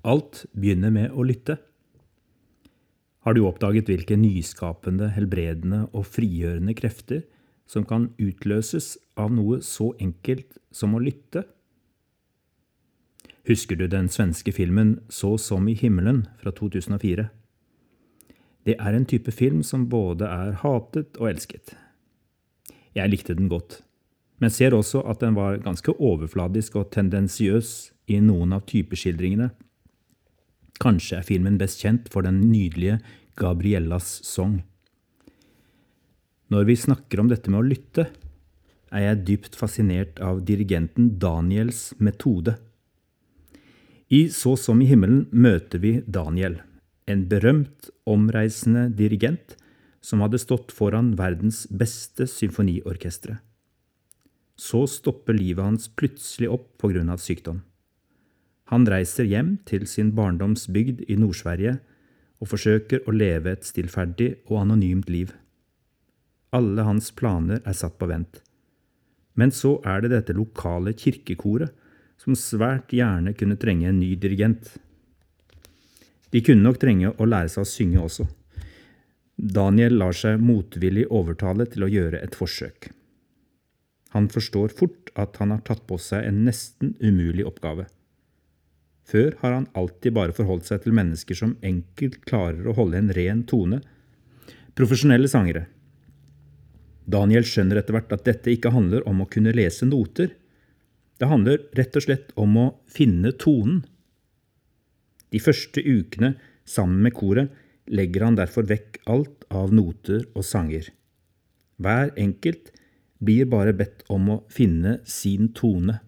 Alt begynner med å lytte. Har du oppdaget hvilke nyskapende, helbredende og frigjørende krefter som kan utløses av noe så enkelt som å lytte? Husker du den svenske filmen Så som i himmelen fra 2004? Det er en type film som både er hatet og elsket. Jeg likte den godt, men ser også at den var ganske overfladisk og tendensiøs i noen av typeskildringene. Kanskje er filmen best kjent for den nydelige Gabriellas sang. Når vi snakker om dette med å lytte, er jeg dypt fascinert av dirigenten Daniels metode. I Så som i himmelen møter vi Daniel, en berømt, omreisende dirigent som hadde stått foran verdens beste symfoniorkestre. Så stopper livet hans plutselig opp av sykdom. Han reiser hjem til sin barndomsbygd i Nord-Sverige og forsøker å leve et stillferdig og anonymt liv. Alle hans planer er satt på vent. Men så er det dette lokale kirkekoret som svært gjerne kunne trenge en ny dirigent. De kunne nok trenge å lære seg å synge også. Daniel lar seg motvillig overtale til å gjøre et forsøk. Han forstår fort at han har tatt på seg en nesten umulig oppgave. Før har han alltid bare forholdt seg til mennesker som enkelt klarer å holde en ren tone, profesjonelle sangere. Daniel skjønner etter hvert at dette ikke handler om å kunne lese noter. Det handler rett og slett om å finne tonen. De første ukene sammen med koret legger han derfor vekk alt av noter og sanger. Hver enkelt blir bare bedt om å finne sin tone.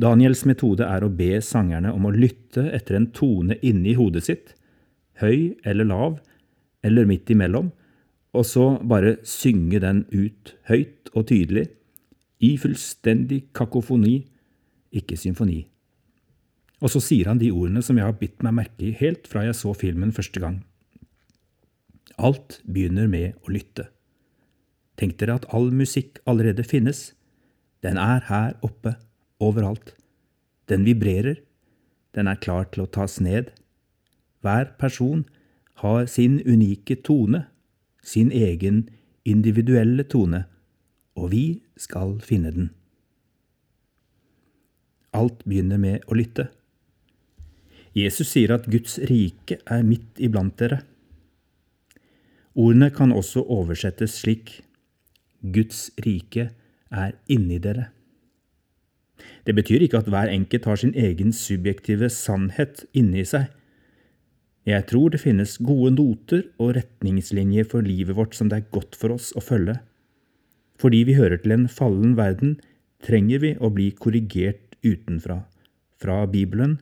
Daniels metode er å be sangerne om å lytte etter en tone inni hodet sitt, høy eller lav, eller midt imellom, og så bare synge den ut høyt og tydelig, i fullstendig kakofoni, ikke symfoni. Og så sier han de ordene som jeg har bitt meg merke i helt fra jeg så filmen første gang. Alt begynner med å lytte. Tenk dere at all musikk allerede finnes. Den er her oppe, overalt. Den vibrerer. Den er klar til å tas ned. Hver person har sin unike tone, sin egen individuelle tone, og vi skal finne den. Alt begynner med å lytte. Jesus sier at Guds rike er midt iblant dere. Ordene kan også oversettes slik Guds rike er inni dere. Det betyr ikke at hver enkelt har sin egen subjektive sannhet inni seg. Jeg tror det finnes gode noter og retningslinjer for livet vårt som det er godt for oss å følge. Fordi vi hører til en fallen verden, trenger vi å bli korrigert utenfra, fra Bibelen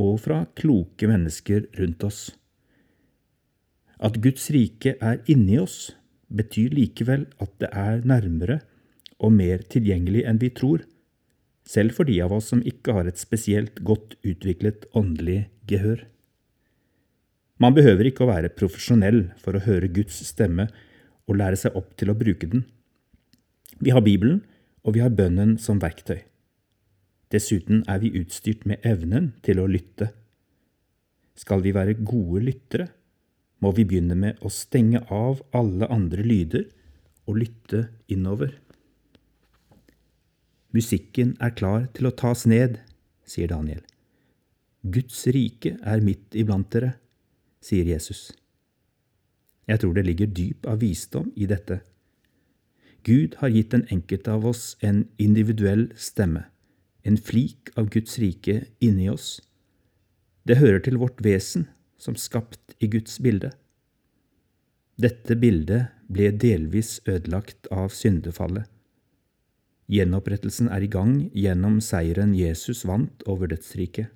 og fra kloke mennesker rundt oss. At Guds rike er inni oss, betyr likevel at det er nærmere og mer tilgjengelig enn vi tror, selv for de av oss som ikke har et spesielt godt utviklet åndelig gehør. Man behøver ikke å være profesjonell for å høre Guds stemme og lære seg opp til å bruke den. Vi har Bibelen, og vi har bønnen som verktøy. Dessuten er vi utstyrt med evnen til å lytte. Skal vi være gode lyttere, må vi begynne med å stenge av alle andre lyder og lytte innover. Musikken er klar til å tas ned, sier Daniel. Guds rike er midt iblant dere, sier Jesus. Jeg tror det ligger dyp av visdom i dette. Gud har gitt den enkelte av oss en individuell stemme en flik av Guds rike inni oss. Det hører til vårt vesen, som skapt i Guds bilde. Dette bildet ble delvis ødelagt av syndefallet. Gjenopprettelsen er i gang gjennom seieren Jesus vant over dødsriket.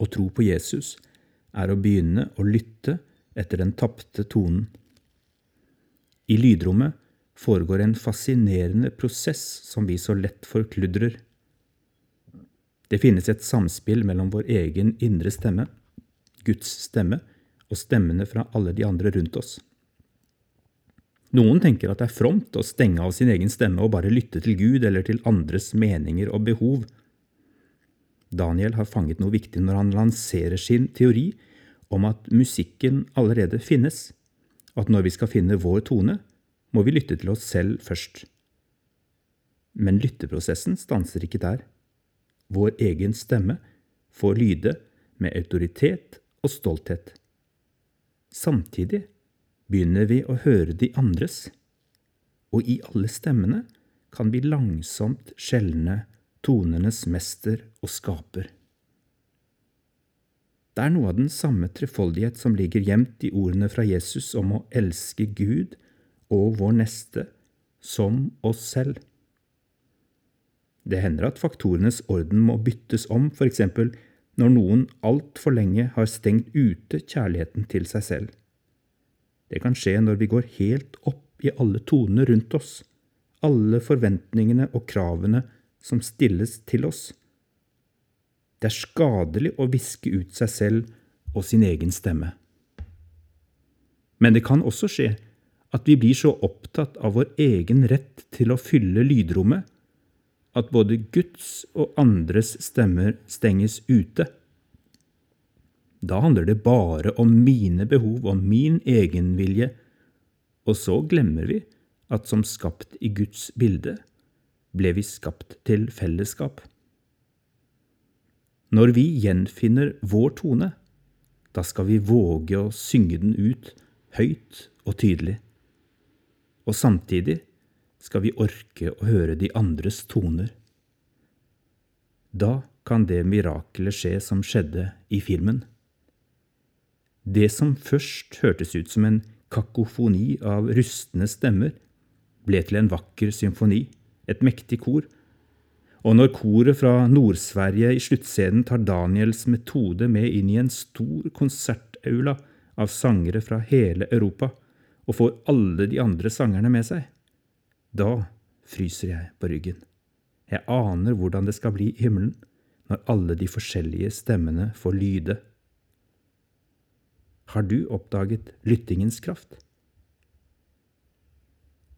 Å tro på Jesus er å begynne å lytte etter den tapte tonen. I lydrommet foregår en fascinerende prosess som vi så lett forkludrer. Det finnes et samspill mellom vår egen indre stemme, Guds stemme, og stemmene fra alle de andre rundt oss. Noen tenker at det er fromt å stenge av sin egen stemme og bare lytte til Gud eller til andres meninger og behov. Daniel har fanget noe viktig når han lanserer sin teori om at musikken allerede finnes, og at når vi skal finne vår tone, må vi lytte til oss selv først. Men lytteprosessen stanser ikke der. Vår egen stemme får lyde med autoritet og stolthet. Samtidig begynner vi å høre de andres, og i alle stemmene kan vi langsomt skjelne tonenes mester og skaper. Det er noe av den samme trefoldighet som ligger gjemt i ordene fra Jesus om å elske Gud og vår neste som oss selv. Det hender at faktorenes orden må byttes om, eksempel når noen altfor lenge har stengt ute kjærligheten til seg selv. Det kan skje når vi går helt opp i alle tonene rundt oss, alle forventningene og kravene som stilles til oss. Det er skadelig å viske ut seg selv og sin egen stemme. Men det kan også skje at vi blir så opptatt av vår egen rett til å fylle lydrommet at både Guds og andres stemmer stenges ute. Da handler det bare om mine behov og min egenvilje, og så glemmer vi at som skapt i Guds bilde ble vi skapt til fellesskap. Når vi gjenfinner vår tone, da skal vi våge å synge den ut høyt og tydelig. Og samtidig skal vi orke å høre de andres toner. Da kan det mirakelet skje som skjedde i filmen. Det som først hørtes ut som en kakofoni av rustne stemmer, ble til en vakker symfoni et mektig kor. Og når koret fra Nord-Sverige i sluttscenen tar Daniels metode med inn i en stor konsertaula av sangere fra hele Europa, og får alle de andre sangerne med seg, da fryser jeg på ryggen. Jeg aner hvordan det skal bli i himmelen når alle de forskjellige stemmene får lyde. Har du oppdaget lyttingens kraft?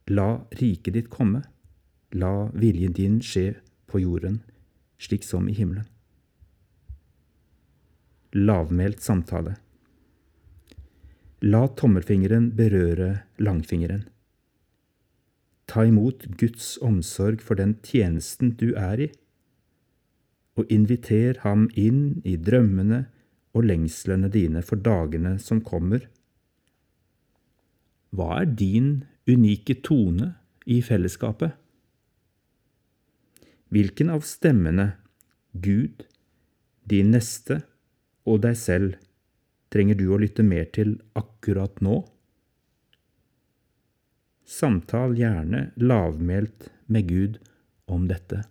La riket ditt komme. La viljen din skje på jorden, slik som i himmelen. Lavmælt samtale. La tommelfingeren berøre langfingeren. Ta imot Guds omsorg for den tjenesten du er i, og inviter ham inn i drømmene og lengslene dine for dagene som kommer. Hva er din unike tone i fellesskapet? Hvilken av stemmene, Gud, din neste og deg selv, trenger du å lytte mer til akkurat nå? Samtal gjerne lavmælt med Gud om dette.